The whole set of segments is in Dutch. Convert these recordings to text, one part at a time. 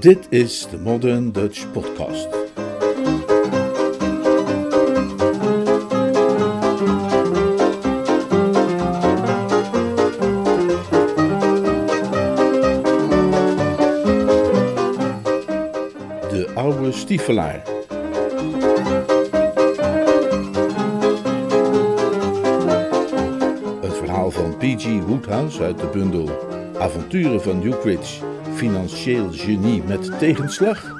Dit is de Modern Dutch Podcast. De oude stiefelaar. Het verhaal van P.G. Woodhouse uit de bundel Avonturen van Ukridge, financieel genie met tegenslag.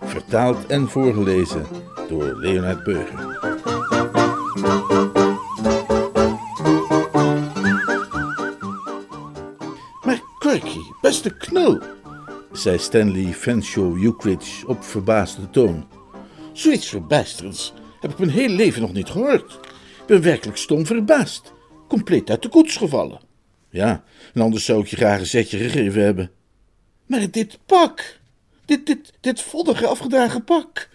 Vertaald en voorgelezen door Leonard Beuger. Maar Quirky, beste knul, zei Stanley Fanshawe Ukridge op verbaasde toon. Zoiets verbijsterends heb ik mijn hele leven nog niet gehoord. Ben werkelijk stom verbaasd. Compleet uit de koets gevallen. Ja, en anders zou ik je graag een zetje gegeven hebben. Maar dit pak, dit, dit, dit voddige afgedragen pak.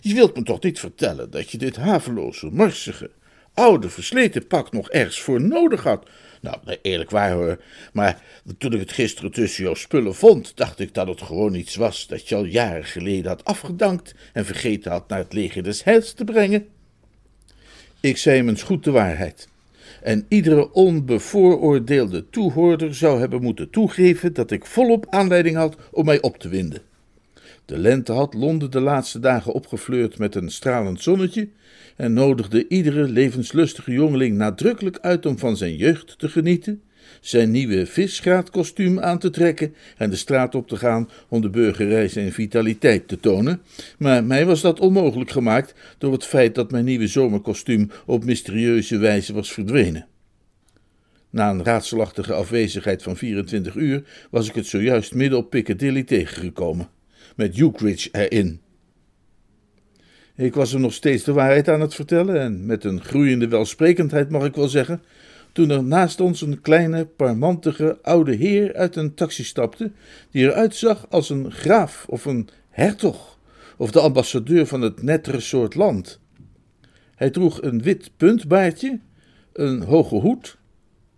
Je wilt me toch niet vertellen dat je dit haveloze, morsige, oude, versleten pak nog ergens voor nodig had? Nou, eerlijk waar hoor, maar toen ik het gisteren tussen jouw spullen vond, dacht ik dat het gewoon iets was dat je al jaren geleden had afgedankt en vergeten had naar het leger des heils te brengen. Ik zei eens goed de waarheid. En iedere onbevooroordeelde toehoorder zou hebben moeten toegeven dat ik volop aanleiding had om mij op te winden. De lente had Londen de laatste dagen opgefleurd met een stralend zonnetje en nodigde iedere levenslustige jongeling nadrukkelijk uit om van zijn jeugd te genieten, zijn nieuwe visgraatkostuum aan te trekken en de straat op te gaan om de burgerij zijn vitaliteit te tonen. Maar mij was dat onmogelijk gemaakt door het feit dat mijn nieuwe zomerkostuum op mysterieuze wijze was verdwenen. Na een raadselachtige afwezigheid van 24 uur was ik het zojuist midden op Piccadilly tegengekomen, met Ukridge erin. Ik was er nog steeds de waarheid aan het vertellen en met een groeiende welsprekendheid mag ik wel zeggen, toen er naast ons een kleine, parmantige oude heer uit een taxi stapte, die eruit zag als een graaf of een hertog of de ambassadeur van het nettere soort land. Hij droeg een wit puntbaardje, een hoge hoed,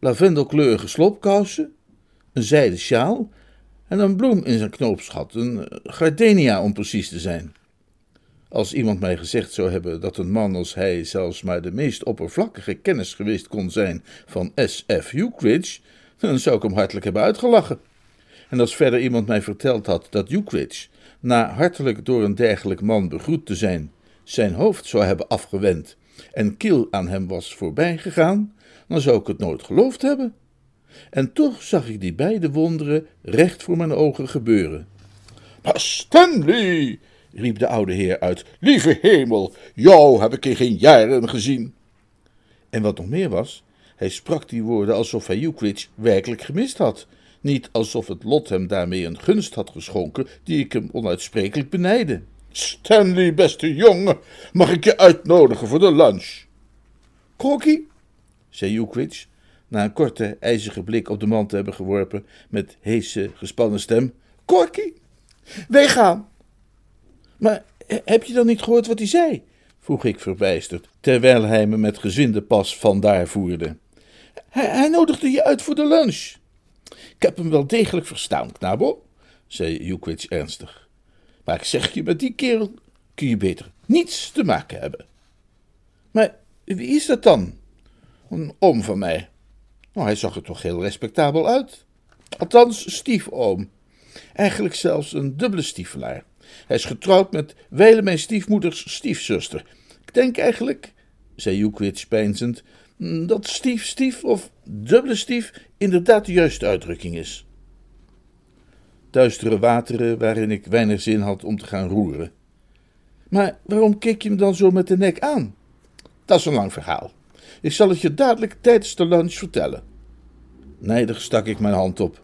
lavendelkleurige slopkousen, een zijden sjaal en een bloem in zijn knoopsgat, een gardenia om precies te zijn. Als iemand mij gezegd zou hebben dat een man als hij zelfs maar de meest oppervlakkige kennis geweest kon zijn van S.F. Ukridge, dan zou ik hem hartelijk hebben uitgelachen. En als verder iemand mij verteld had dat Ukridge, na hartelijk door een dergelijk man begroet te zijn, zijn hoofd zou hebben afgewend en kiel aan hem was voorbijgegaan, dan zou ik het nooit geloofd hebben. En toch zag ik die beide wonderen recht voor mijn ogen gebeuren. Maar Stanley, riep de oude heer uit. Lieve hemel, jou heb ik in geen jaren gezien. En wat nog meer was, hij sprak die woorden alsof hij Ukridge werkelijk gemist had. Niet alsof het lot hem daarmee een gunst had geschonken die ik hem onuitsprekelijk benijde. Stanley, beste jongen, mag ik je uitnodigen voor de lunch? Crocky, zei Ukridge, na een korte, ijzige blik op de man te hebben geworpen, met heese, gespannen stem. Corky, wij gaan. Maar heb je dan niet gehoord wat hij zei? vroeg ik verbijsterd, terwijl hij me met gezwinde pas vandaar voerde. Hij, hij nodigde je uit voor de lunch. Ik heb hem wel degelijk verstaan, knabel, zei Ukridge ernstig. Maar ik zeg je, met die kerel kun je beter niets te maken hebben. Maar wie is dat dan? Een oom van mij. Nou, hij zag er toch heel respectabel uit. Althans, stiefoom. Eigenlijk zelfs een dubbele stiefelaar. Hij is getrouwd met wijle mijn stiefmoeders stiefzuster. Ik denk eigenlijk, zei Ukridge peinzend, dat stief, stief of dubbele stief inderdaad de juiste uitdrukking is. Duistere wateren waarin ik weinig zin had om te gaan roeren. Maar waarom keek je hem dan zo met de nek aan? Dat is een lang verhaal. Ik zal het je dadelijk tijdens de lunch vertellen. Nijdig stak ik mijn hand op.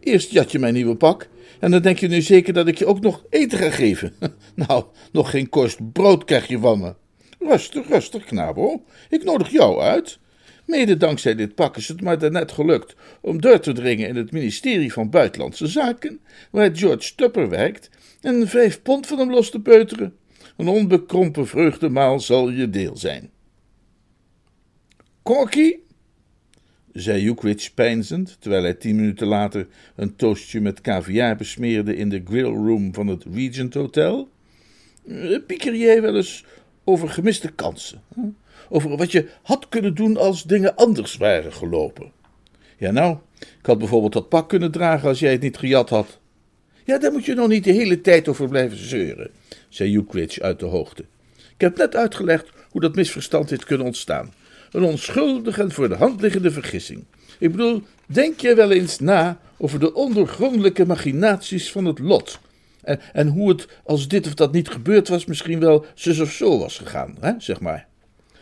Eerst jat je mijn nieuwe pak en dan denk je nu zeker dat ik je ook nog eten ga geven. Nou, nog geen korst brood krijg je van me. Rustig, rustig, knabo. Ik nodig jou uit. Mede dankzij dit pak is het maar daarnet gelukt om door te dringen in het ministerie van Buitenlandse Zaken, waar George Tupper werkt, en vijf pond van hem los te peuteren. Een onbekrompen vreugdemaal zal je deel zijn. Corky, zei Ukridge peinzend, terwijl hij tien minuten later een toastje met caviar besmeerde in de grillroom van het Regent Hotel. Eh, pieker jij wel eens over gemiste kansen? Over wat je had kunnen doen als dingen anders waren gelopen? Ja, nou, ik had bijvoorbeeld dat pak kunnen dragen als jij het niet gejat had. Ja, daar moet je nog niet de hele tijd over blijven zeuren, zei Ukridge uit de hoogte. Ik heb net uitgelegd hoe dat misverstand heeft kunnen ontstaan. Een onschuldige en voor de hand liggende vergissing. Ik bedoel, denk je wel eens na over de ondergrondelijke machinaties van het lot? En, en hoe het, als dit of dat niet gebeurd was, misschien wel zus of zo was gegaan, hè, zeg maar.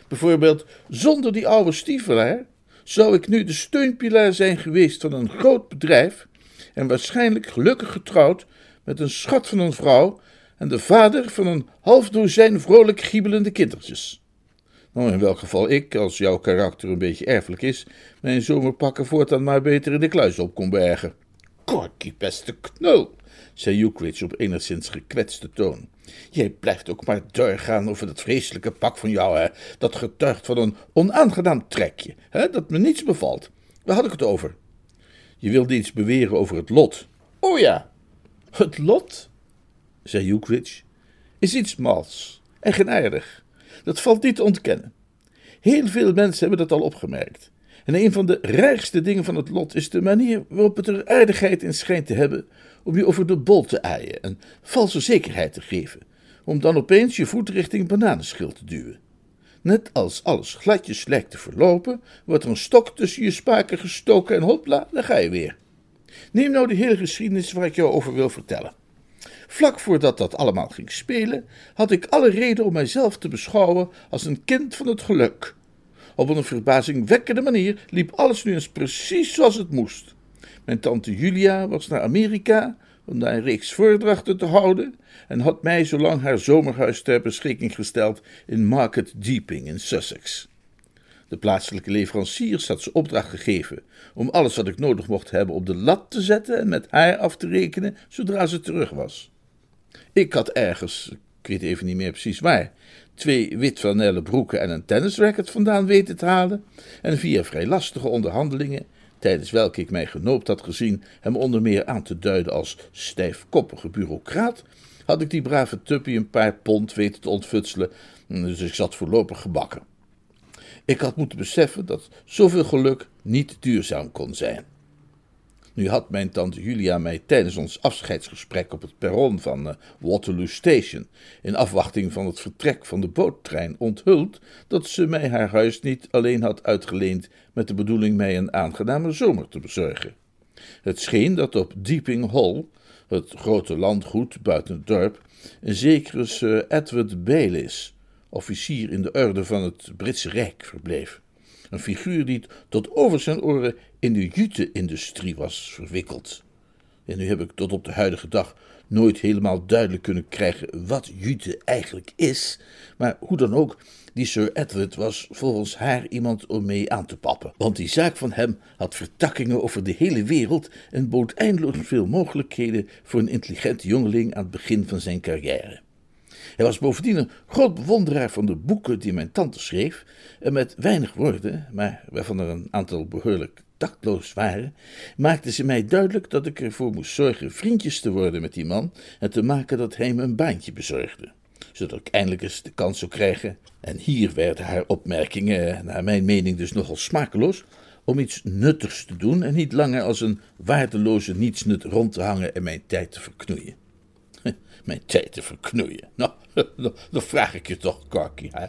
Bijvoorbeeld, zonder die oude stiefelaar zou ik nu de steunpilaar zijn geweest van een groot bedrijf en waarschijnlijk gelukkig getrouwd met een schat van een vrouw en de vader van een half dozijn vrolijk giebelende kindertjes. Nou, in welk geval ik, als jouw karakter een beetje erfelijk is, mijn zomerpakken voortaan maar beter in de kluis op kon bergen. Korkie, beste knul, zei Ukridge op enigszins gekwetste toon. Jij blijft ook maar doorgaan over dat vreselijke pak van jou, hè? Dat getuigt van een onaangenaam trekje, hè? Dat me niets bevalt. Waar had ik het over? Je wilde iets beweren over het lot. Oh ja, het lot, zei Ukridge, is iets mals, eigenaardig. Dat valt niet te ontkennen. Heel veel mensen hebben dat al opgemerkt. En een van de rijkste dingen van het lot is de manier waarop het er aardigheid in schijnt te hebben om je over de bol te aaien en valse zekerheid te geven, om dan opeens je voet richting bananenschil te duwen. Net als alles gladjes lijkt te verlopen, wordt er een stok tussen je spaken gestoken en hopla, daar ga je weer. Neem nou de hele geschiedenis waar ik jou over wil vertellen. Vlak voordat dat allemaal ging spelen, had ik alle reden om mijzelf te beschouwen als een kind van het geluk. Op een verbazingwekkende manier liep alles nu eens precies zoals het moest. Mijn tante Julia was naar Amerika om daar een reeks voordrachten te houden en had mij zolang haar zomerhuis ter beschikking gesteld in Market Deeping in Sussex. De plaatselijke leveranciers had ze opdracht gegeven om alles wat ik nodig mocht hebben op de lat te zetten en met haar af te rekenen zodra ze terug was. Ik had ergens, ik weet even niet meer precies waar, twee wit broeken en een tennisracket vandaan weten te halen, en via vrij lastige onderhandelingen, tijdens welke ik mij genoopt had gezien hem onder meer aan te duiden als stijfkoppige bureaucraat, had ik die brave tuppie een paar pond weten te ontfutselen, dus ik zat voorlopig gebakken. Ik had moeten beseffen dat zoveel geluk niet duurzaam kon zijn. Nu had mijn tante Julia mij tijdens ons afscheidsgesprek op het perron van uh, Waterloo Station, in afwachting van het vertrek van de boottrein, onthuld dat ze mij haar huis niet alleen had uitgeleend met de bedoeling mij een aangename zomer te bezorgen. Het scheen dat op Deeping Hall, het grote landgoed buiten het dorp, een zekere Sir Edward Baylis, officier in de orde van het Britse Rijk, verbleef. Een figuur die tot over zijn oren in de jute-industrie was verwikkeld. En nu heb ik tot op de huidige dag nooit helemaal duidelijk kunnen krijgen wat jute eigenlijk is, maar hoe dan ook, die Sir Edward was volgens haar iemand om mee aan te pappen, want die zaak van hem had vertakkingen over de hele wereld en bood eindeloos veel mogelijkheden voor een intelligente jongeling aan het begin van zijn carrière. Hij was bovendien een groot bewonderaar van de boeken die mijn tante schreef, en met weinig woorden, maar waarvan er een aantal behoorlijk taktloos waren, maakte ze mij duidelijk dat ik ervoor moest zorgen vriendjes te worden met die man en te maken dat hij me een baantje bezorgde zodat ik eindelijk eens de kans zou krijgen, en hier werden haar opmerkingen, naar mijn mening dus nogal smakeloos, om iets nuttigs te doen en niet langer als een waardeloze nietsnut rond te hangen en mijn tijd te verknoeien. Mijn tijd te verknoeien. Nou, dan vraag ik je toch, Corky. Hè?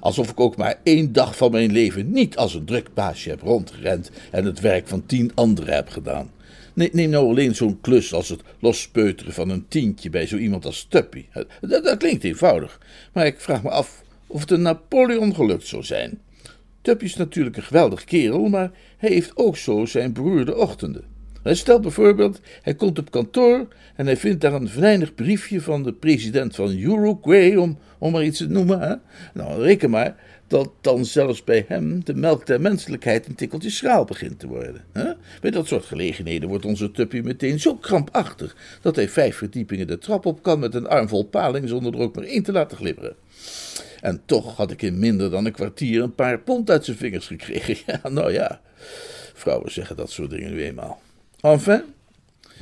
Alsof ik ook maar één dag van mijn leven niet als een druk baasje heb rondgerend en het werk van tien anderen heb gedaan. Neem nou alleen zo'n klus als het lospeuteren van een tientje bij zo iemand als Tuppy. Dat, dat, klinkt eenvoudig, maar ik vraag me af of het een Napoleon gelukt zou zijn. Tuppy is natuurlijk een geweldig kerel, maar hij heeft ook zo zijn beroerde ochtenden. Stel bijvoorbeeld, hij komt op kantoor en hij vindt daar een venijnig briefje van de president van Uruguay, om, om maar iets te noemen. Nou, reken maar dat dan zelfs bij hem de melk der menselijkheid een tikkeltje schraal begint te worden. Hè? Bij dat soort gelegenheden wordt onze tuppie meteen zo krampachtig dat hij vijf verdiepingen de trap op kan met een arm vol paling zonder er ook maar één te laten glibberen. En toch had ik in minder dan een kwartier een paar pond uit zijn vingers gekregen. Ja, nou ja, vrouwen zeggen dat soort dingen nu eenmaal. Enfin,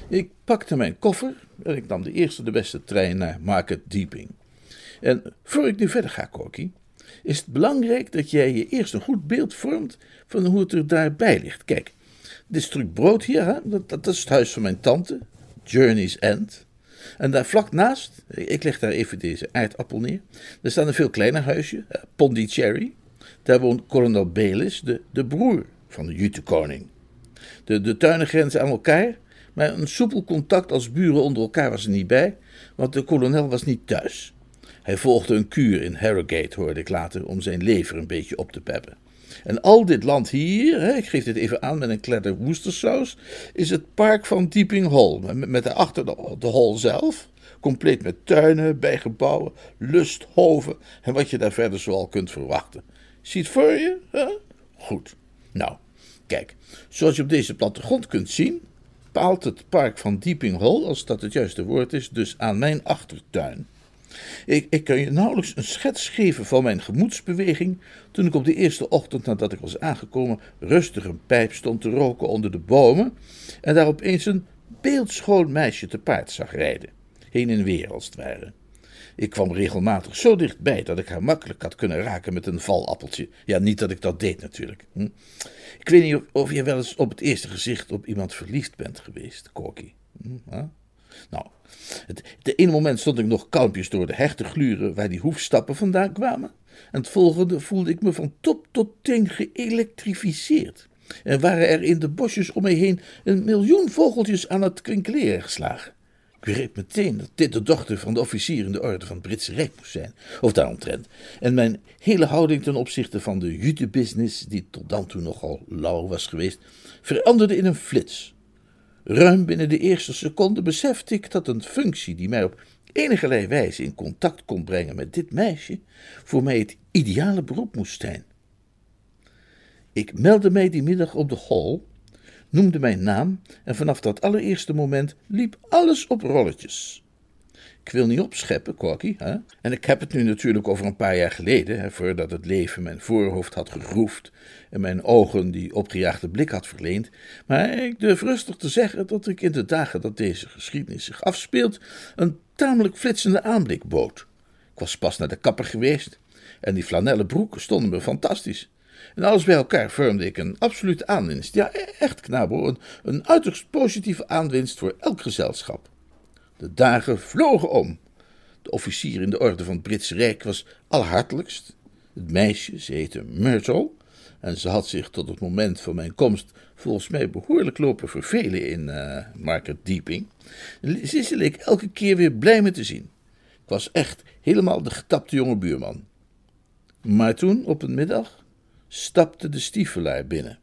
ik pakte mijn koffer en ik nam de eerste de beste trein naar Market Deeping. En voor ik nu verder ga, Corky, is het belangrijk dat jij je eerst een goed beeld vormt van hoe het er daarbij ligt. Kijk, dit stuk brood hier, hè, dat, dat is het huis van mijn tante, Journey's End. En daar vlak naast, ik leg daar even deze aardappel neer, daar staat een veel kleiner huisje, Pondicherry. Daar woont kolonel Baylis, de, de broer van de Jute-koning. De, de tuinen grenzen aan elkaar, maar een soepel contact als buren onder elkaar was er niet bij, want de kolonel was niet thuis. Hij volgde een kuur in Harrogate, hoorde ik later, om zijn lever een beetje op te peppen. En al dit land hier, hè, ik geef dit even aan met een kledder woestersaus, is het park van Deeping Hall. Met daarachter de, de hall zelf, compleet met tuinen, bijgebouwen, lusthoven en wat je daar verder zoal kunt verwachten. Ziet voor je? Hè? Goed. Nou, kijk, zoals je op deze plattegrond kunt zien, paalt het park van Deeping als dat het juiste woord is, dus aan mijn achtertuin. Ik, ik kan je nauwelijks een schets geven van mijn gemoedsbeweging toen ik op de eerste ochtend nadat ik was aangekomen rustig een pijp stond te roken onder de bomen en daar opeens een beeldschoon meisje te paard zag rijden, heen en weer als het ware. Ik kwam regelmatig zo dichtbij dat ik haar makkelijk had kunnen raken met een valappeltje. Ja, niet dat ik dat deed natuurlijk. Hm? Ik weet niet of, je wel eens op het eerste gezicht op iemand verliefd bent geweest, Corky. Hm? Nou, het, de ene moment stond ik nog kalmpjes door de her te gluren waar die hoefstappen vandaan kwamen. En het volgende voelde ik me van top tot teen geëlektrificeerd. En waren er in de bosjes om me heen een miljoen vogeltjes aan het kwinkeleren geslagen. Ik begreep meteen dat dit de dochter van de officier in de orde van het Britse Rijk moest zijn, of daaromtrent. En mijn hele houding ten opzichte van de jute-business, die tot dan toe nogal lauw was geweest, veranderde in een flits. Ruim binnen de eerste seconde besefte ik dat een functie die mij op enige wijze in contact kon brengen met dit meisje, voor mij het ideale beroep moest zijn. Ik meldde mij die middag op de hall, noemde mijn naam en vanaf dat allereerste moment liep alles op rolletjes. Ik wil niet opscheppen, Corky. Hè? En ik heb het nu natuurlijk over een paar jaar geleden, hè, voordat het leven mijn voorhoofd had gegroefd en mijn ogen die opgejaagde blik had verleend. Maar ik durf rustig te zeggen dat ik in de dagen dat deze geschiedenis zich afspeelt, een tamelijk flitsende aanblik bood. Ik was pas naar de kapper geweest en die flanellen broeken stonden me fantastisch. En alles bij elkaar vormde ik een absolute aanwinst. Ja, e-, echt knabo, een, een uiterst positieve aanwinst voor elk gezelschap. De dagen vlogen om. De officier in de orde van het Britse Rijk was allerhartelijkst. Het meisje, ze heette Myrtle, en ze had zich tot het moment van mijn komst volgens mij behoorlijk lopen vervelen in uh, Market Deeping. Ze leek elke keer weer blij me te zien. Ik was echt helemaal de getapte jonge buurman. Maar toen, op een middag, stapte de stiefelaar binnen.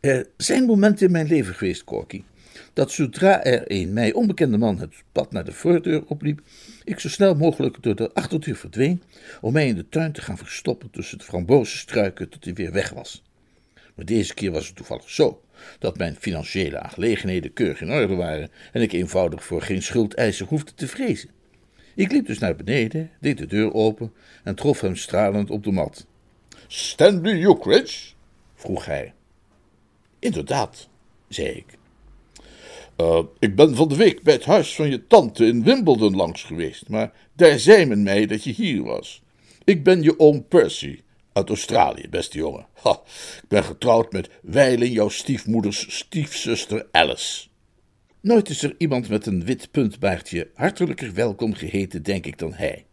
Er zijn momenten in mijn leven geweest, Corky, dat zodra er een mij onbekende man het pad naar de voordeur opliep, ik zo snel mogelijk door de achterdeur verdween om mij in de tuin te gaan verstoppen tussen de frambozenstruiken tot hij weer weg was. Maar deze keer was het toevallig zo dat mijn financiële aangelegenheden keurig in orde waren en ik eenvoudig voor geen schuldeiser hoefde te vrezen. Ik liep dus naar beneden, deed de deur open en trof hem stralend op de mat. Stanley Ukridge? vroeg hij. Inderdaad, zei ik. Uh, ik ben van de week bij het huis van je tante in Wimbledon langs geweest, maar daar zei men mij dat je hier was. Ik ben je oom Percy, uit Australië, beste jongen. Ha, ik ben getrouwd met Weilen, jouw stiefmoeders stiefzuster Alice. Nooit is er iemand met een wit puntbaardje hartelijker welkom geheten, denk ik, dan hij.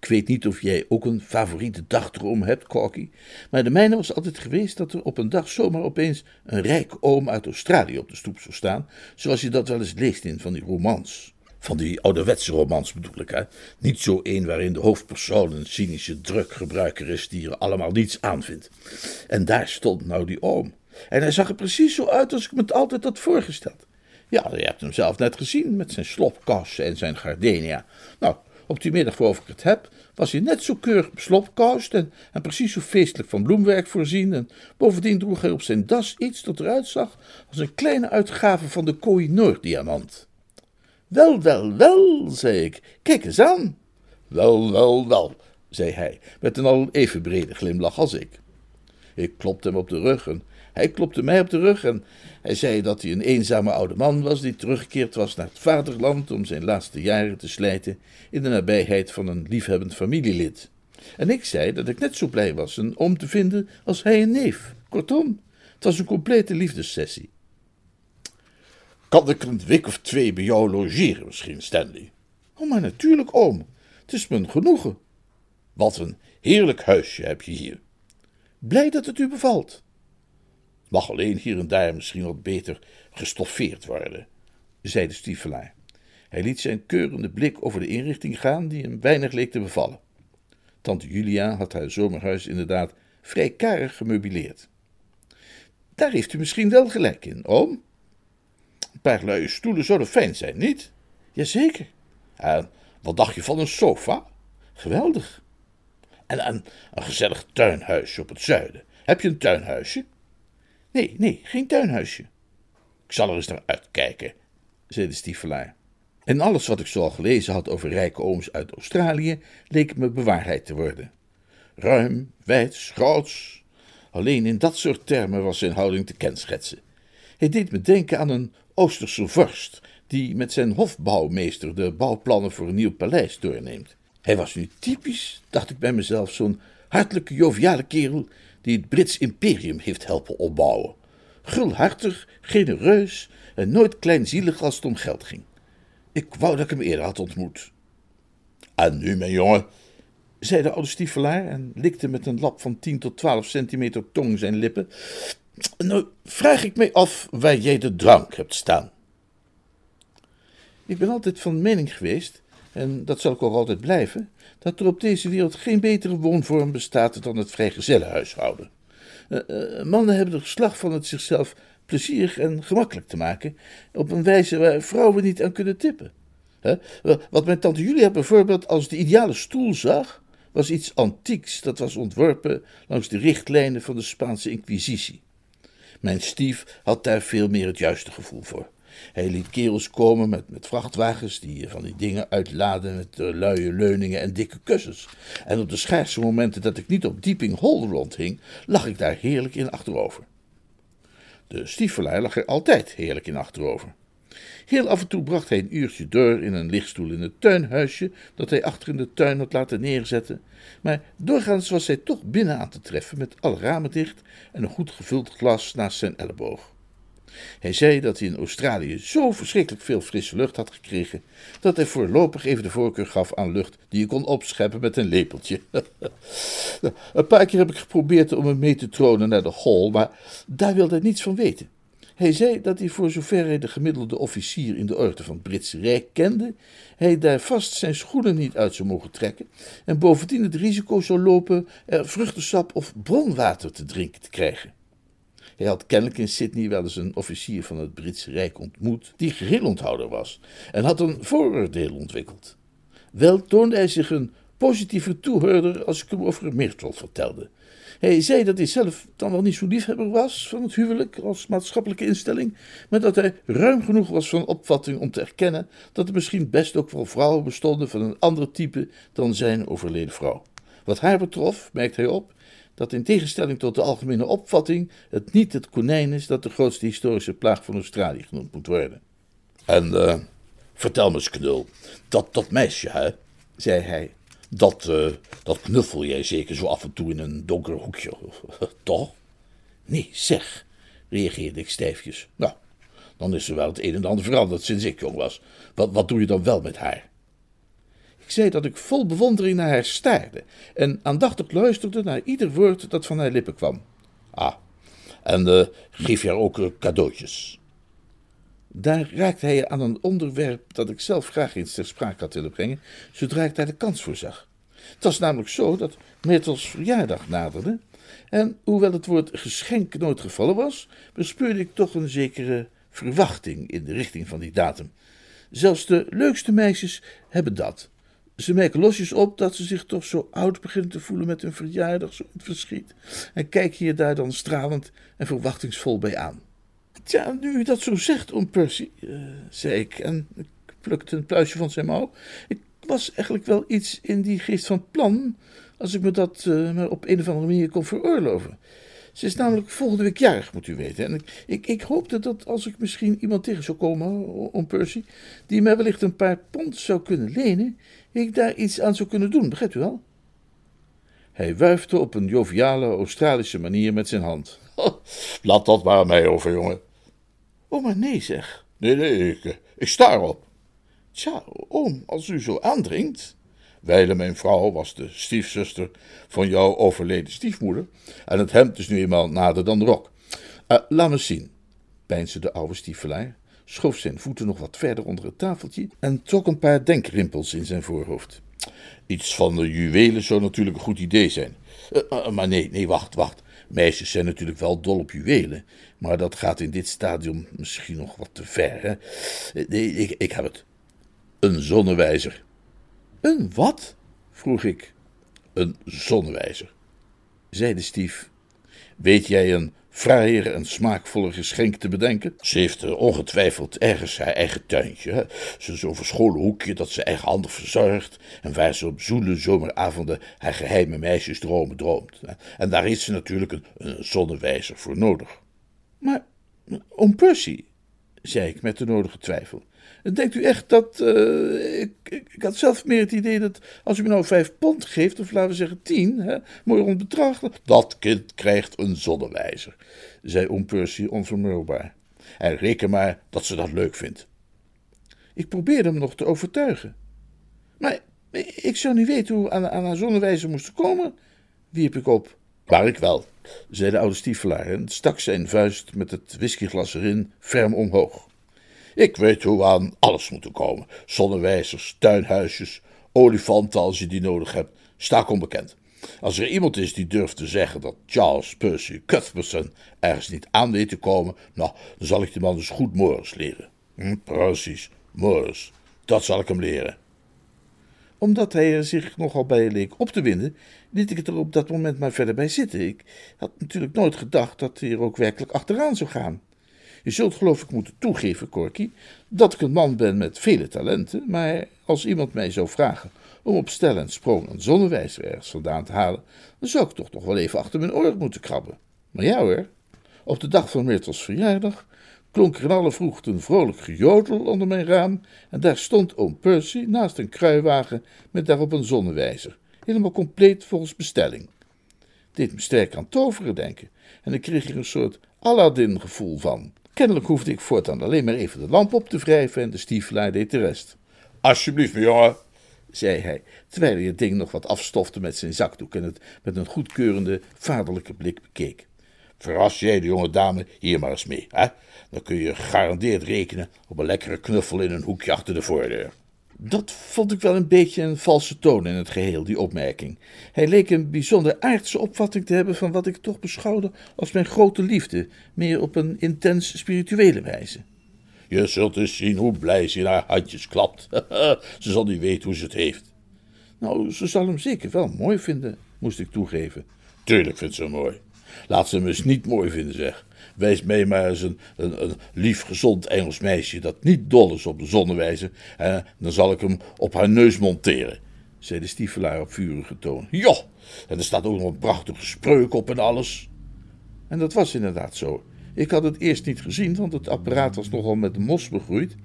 Ik weet niet of jij ook een favoriete dagdroom hebt, Corky, maar de mijne was altijd geweest dat er op een dag zomaar opeens een rijk oom uit Australië op de stoep zou staan, zoals je dat wel eens leest in van die romans. Van die ouderwetse romans bedoel ik, hè? Niet zo een waarin de hoofdpersoon een cynische drukgebruiker is die er allemaal niets aan vindt. En daar stond nou die oom. En hij zag er precies zo uit als ik me het altijd had voorgesteld. Ja, je hebt hem zelf net gezien met zijn slopkassen en zijn gardenia. Nou, op die middag waarover ik het heb, was hij net zo keurig beslopkoust en, en precies zo feestelijk van bloemwerk voorzien. En bovendien droeg hij op zijn das iets dat eruit zag als een kleine uitgave van de Koh-i-Noor-diamant. Wel, wel, wel, zei ik, kijk eens aan. Wel, wel, wel, zei hij, met een al even brede glimlach als ik. Ik klopte hem op de rug en hij klopte mij op de rug en hij zei dat hij een eenzame oude man was die teruggekeerd was naar het vaderland om zijn laatste jaren te slijten in de nabijheid van een liefhebbend familielid. En ik zei dat ik net zo blij was een oom te vinden als hij een neef. Kortom, het was een complete liefdessessie. Kan ik een week of twee bij jou logeren misschien, Stanley? Oh, maar natuurlijk, oom. Het is me een genoegen. Wat een heerlijk huisje heb je hier. Blij dat het u bevalt. Mag alleen hier en daar misschien wat beter gestoffeerd worden, zei de stiefelaar. Hij liet zijn keurende blik over de inrichting gaan, die hem weinig leek te bevallen. Tante Julia had haar zomerhuis inderdaad vrij karig gemeubileerd. Daar heeft u misschien wel gelijk in, oom. Een paar luie stoelen zouden fijn zijn, niet? Jazeker. En wat dacht je van een sofa? Geweldig. En een, een gezellig tuinhuisje op het zuiden. Heb je een tuinhuisje? Nee, nee, geen tuinhuisje. Ik zal er eens naar uitkijken, zei de stiefelaar. En alles wat ik zo al gelezen had over rijke ooms uit Australië, leek me bewaarheid te worden. Ruim, wijd, groots. Alleen in dat soort termen was zijn houding te kenschetsen. Hij deed me denken aan een Oosterse vorst, die met zijn hofbouwmeester de bouwplannen voor een nieuw paleis doorneemt. Hij was nu typisch, dacht ik bij mezelf, zo'n hartelijke, joviale kerel die het Brits imperium heeft helpen opbouwen. Gulhartig, genereus en nooit kleinzielig als het om geld ging. Ik wou dat ik hem eerder had ontmoet. En nu, mijn jongen, zei de oude stiefelaar en likte met een lap van 10 tot 12 centimeter tong zijn lippen. Nou, vraag ik mij af waar jij de drank hebt staan. Ik ben altijd van mening geweest, en dat zal ik ook altijd blijven, dat er op deze wereld geen betere woonvorm bestaat dan het vrijgezellenhuishouden. Uh, mannen hebben de geslag van het zichzelf plezierig en gemakkelijk te maken, op een wijze waar vrouwen niet aan kunnen tippen. Wat mijn tante Julia bijvoorbeeld als de ideale stoel zag, was iets antieks dat was ontworpen langs de richtlijnen van de Spaanse Inquisitie. Mijn stief had daar veel meer het juiste gevoel voor. Hij liet kerels komen met, met vrachtwagens die van die dingen uitladen met uh, luie leuningen en dikke kussens. En op de schaarse momenten dat ik niet op Dieping Hol rondhing, lag ik daar heerlijk in achterover. De stiefelaar lag er altijd heerlijk in achterover. Heel af en toe bracht hij een uurtje door in een lichtstoel in het tuinhuisje dat hij achter in de tuin had laten neerzetten, maar doorgaans was hij toch binnen aan te treffen met alle ramen dicht en een goed gevuld glas naast zijn elleboog. Hij zei dat hij in Australië zo verschrikkelijk veel frisse lucht had gekregen, dat hij voorlopig even de voorkeur gaf aan lucht die je kon opscheppen met een lepeltje. een paar keer heb ik geprobeerd om hem mee te tronen naar de hall, maar daar wilde hij niets van weten. Hij zei dat hij voor zover hij de gemiddelde officier in de orde van het Britse Rijk kende, hij daar vast zijn schoenen niet uit zou mogen trekken en bovendien het risico zou lopen er vruchtensap of bronwater te drinken te krijgen. Hij had kennelijk in Sydney wel eens een officier van het Britse Rijk ontmoet, die geheel onthouder was, en had een vooroordeel ontwikkeld. Wel toonde hij zich een positieve toehoorder als ik hem over Myrtle vertelde. Hij zei dat hij zelf dan wel niet zo liefhebber was van het huwelijk als maatschappelijke instelling, maar dat hij ruim genoeg was van opvatting om te erkennen dat er misschien best ook wel vrouwen bestonden van een ander type dan zijn overleden vrouw. Wat haar betrof, merkte hij op, dat in tegenstelling tot de algemene opvatting het niet het konijn is dat de grootste historische plaag van Australië genoemd moet worden. En uh, vertel me eens, knul, dat, dat meisje, zei hij, dat, uh, dat knuffel jij zeker zo af en toe in een donker hoekje, toch? Nee, zeg, reageerde ik stijfjes. Nou, dan is er wel het een en ander veranderd sinds ik jong was. Wat, wat doe je dan wel met haar? Zei dat ik vol bewondering naar haar staarde en aandachtig luisterde naar ieder woord dat van haar lippen kwam. Ah, en uh, geef je haar ook uh, cadeautjes? Daar raakte hij aan een onderwerp dat ik zelf graag eens ter sprake had willen brengen, zodra ik daar de kans voor zag. Het was namelijk zo dat Myrtles verjaardag naderde, en hoewel het woord geschenk nooit gevallen was, bespeurde ik toch een zekere verwachting in de richting van die datum. Zelfs de leukste meisjes hebben dat. Ze merken losjes op dat ze zich toch zo oud beginnen te voelen met hun verjaardag, zo het verschiet. En kijken je daar dan stralend en verwachtingsvol bij aan. Tja, nu u dat zo zegt, oom Percy, uh, zei ik en ik plukte een pluisje van zijn mouw. Ik was eigenlijk wel iets in die geest van plan, als ik me dat uh, maar op een of andere manier kon veroorloven. Ze is namelijk volgende week jarig, moet u weten. En ik, ik, ik hoopte dat als ik misschien iemand tegen zou komen, om Percy, die mij wellicht een paar pond zou kunnen lenen, ik daar iets aan zou kunnen doen, begrijpt u wel? Hij wuifde op een joviale Australische manier met zijn hand. Laat dat maar mij over, jongen. Oh, maar nee, zeg. Nee, nee, ik, ik sta erop. Tja, oom, als u zo aandringt. Wijle, mijn vrouw, was de stiefzuster van jouw overleden stiefmoeder. En het hemd is nu eenmaal nader dan de rok. Uh, laat me zien, peinsde de oude stiefelaar, schoof zijn voeten nog wat verder onder het tafeltje en trok een paar denkrimpels in zijn voorhoofd. Iets van de juwelen zou natuurlijk een goed idee zijn. Uh, uh, maar nee, nee, wacht, wacht. Meisjes zijn natuurlijk wel dol op juwelen, maar dat gaat in dit stadium misschien nog wat te ver. Hè? Nee, ik, ik heb het. Een zonnewijzer. Een wat? vroeg ik. Een zonnewijzer, zei de stief. Weet jij een fraaier en smaakvoller geschenk te bedenken? Ze heeft uh, ongetwijfeld ergens haar eigen tuintje. Zo'n verscholen hoekje dat ze eigenhandig verzorgt. En waar ze op zoele zomeravonden haar geheime meisjesdromen droomt. En daar is ze natuurlijk een, een zonnewijzer voor nodig. Maar, om Percy, zei ik met de nodige twijfel. Denkt u echt dat. Uh, ik, ik, had zelf meer het idee dat. als u me nou vijf pond geeft, of laten we zeggen tien, hè, mooi rond bedrag. Dat kind krijgt een zonnewijzer, zei oom Percy onvermurwbaar. En reken maar dat ze dat leuk vindt. Ik probeerde hem nog te overtuigen. Maar ik zou niet weten hoe aan, aan haar zonnewijzer moest komen, wierp ik op. Maar ik wel, zei de oude stiefelaar en stak zijn vuist met het whiskyglas erin ferm omhoog. Ik weet hoe we aan alles moeten komen. Zonnewijzers, tuinhuisjes, olifanten als je die nodig hebt. Sta onbekend. Als er iemand is die durft te zeggen dat Charles Percy Cuthbertson ergens niet aan weet te komen, nou, dan zal ik die man dus goed Moors leren. Hm, precies, Moors. Dat zal ik hem leren. Omdat hij er zich nogal bij leek op te winden, liet ik het er op dat moment maar verder bij zitten. Ik had natuurlijk nooit gedacht dat hij er ook werkelijk achteraan zou gaan. Je zult geloof ik moeten toegeven, Corky, dat ik een man ben met vele talenten, maar als iemand mij zou vragen om op stel en sprong een zonnewijzer ergens vandaan te halen, dan zou ik toch nog wel even achter mijn oor moeten krabben. Maar ja hoor, op de dag van Myrtles verjaardag klonk er in alle vroegte een vrolijk gejodel onder mijn raam en daar stond oom Percy naast een kruiwagen met daarop een zonnewijzer, helemaal compleet volgens bestelling. Het deed me sterk aan toveren denken en ik kreeg er een soort Aladdin-gevoel van. Kennelijk hoefde ik voortaan alleen maar even de lamp op te wrijven en de stiefelaar deed de rest. Alsjeblieft, mijn jongen, zei hij, terwijl hij het ding nog wat afstofte met zijn zakdoek en het met een goedkeurende, vaderlijke blik bekeek. Verras jij de jonge dame hier maar eens mee, hè? Dan kun je gegarandeerd rekenen op een lekkere knuffel in een hoekje achter de voordeur. Dat vond ik wel een beetje een valse toon in het geheel, die opmerking. Hij leek een bijzonder aardse opvatting te hebben van wat ik toch beschouwde als mijn grote liefde, meer op een intens spirituele wijze. Je zult eens zien hoe blij ze in haar handjes klapt. ze zal niet weten hoe ze het heeft. Nou, ze zal hem zeker wel mooi vinden, moest ik toegeven. Tuurlijk vindt ze hem mooi. Laat ze hem eens niet mooi vinden, zeg. Wees mij maar eens een, lief, gezond Engels meisje dat niet dol is op de zonnewijzer. En dan zal ik hem op haar neus monteren, zei de stiefelaar op vurige toon. Ja, en er staat ook nog een prachtige spreuk op en alles. En dat was inderdaad zo. Ik had het eerst niet gezien, want het apparaat was nogal met mos begroeid.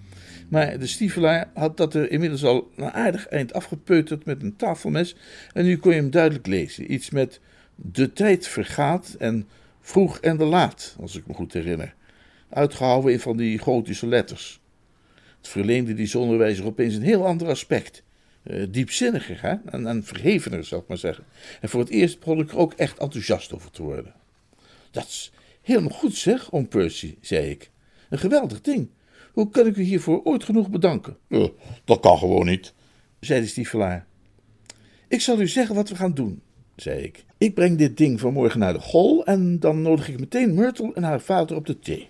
Maar de stiefelaar had dat er inmiddels al een aardig eind afgepeuterd met een tafelmes. En nu kon je hem duidelijk lezen. Iets met de tijd vergaat en vroeg en de laat, als ik me goed herinner. Uitgehouden in van die gotische letters. Het verleende die zonnewijzer opeens een heel ander aspect. Uh, diepzinniger hè? En, en verhevener, zou ik maar zeggen. En voor het eerst begon ik er ook echt enthousiast over te worden. Dat is helemaal goed zeg, oom Percy, zei ik. Een geweldig ding. Hoe kan ik u hiervoor ooit genoeg bedanken? Uh, dat kan gewoon niet, zei de stiefelaar. Ik zal u zeggen wat we gaan doen, zei ik. Ik breng dit ding vanmorgen naar de gol en dan nodig ik meteen Myrtle en haar vader op de thee.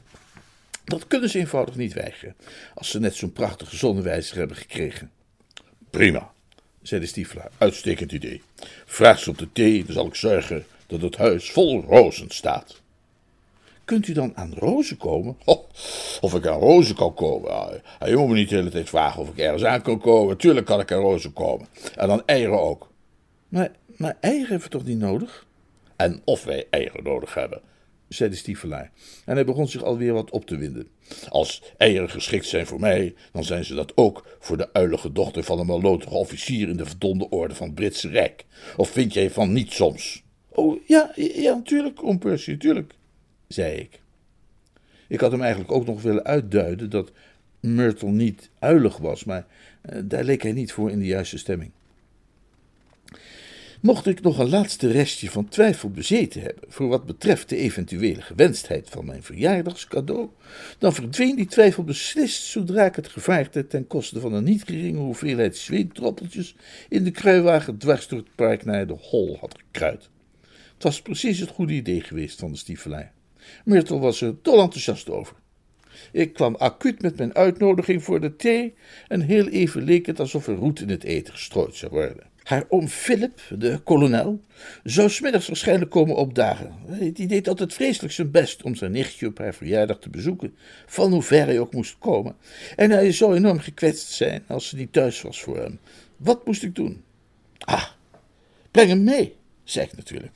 Dat kunnen ze eenvoudig niet weigeren, als ze net zo'n prachtige zonnewijzer hebben gekregen. Prima, zei de stiefelaar. Uitstekend idee. Vraag ze op de thee, dan zal ik zorgen dat het huis vol rozen staat. Kunt u dan aan rozen komen? Of ik aan rozen kan komen? Ah, je moet me niet de hele tijd vragen of ik ergens aan kan komen. Tuurlijk kan ik aan rozen komen. En dan eieren ook. Maar Maar eieren hebben we toch niet nodig? En of wij eieren nodig hebben, zei de stiefelaar. En hij begon zich alweer wat op te winden. Als eieren geschikt zijn voor mij, dan zijn ze dat ook voor de uilige dochter van een malotige officier in de verdonde orde van het Britse Rijk. Of vind jij van niet soms? Oh, ja, ja, natuurlijk, oom natuurlijk, zei ik. Ik had hem eigenlijk ook nog willen uitduiden dat Myrtle niet uilig was, maar eh, daar leek hij niet voor in de juiste stemming. Mocht ik nog een laatste restje van twijfel bezeten hebben voor wat betreft de eventuele gewenstheid van mijn verjaardagscadeau, dan verdween die twijfel beslist zodra ik het gevaarte ten koste van een niet geringe hoeveelheid zweetdroppeltjes in de kruiwagen dwars door het park naar de hol had gekruid. Het was precies het goede idee geweest van de stiefelaar. Myrtle was er dol enthousiast over. Ik kwam acuut met mijn uitnodiging voor de thee en heel even leek het alsof er roet in het eten gestrooid zou worden. Haar oom Philip, de kolonel, zou smiddags waarschijnlijk komen opdagen. Die deed altijd vreselijk zijn best om zijn nichtje op haar verjaardag te bezoeken, van hoe ver hij ook moest komen. En hij zou enorm gekwetst zijn als ze niet thuis was voor hem. Wat moest ik doen? Ah, breng hem mee ik natuurlijk.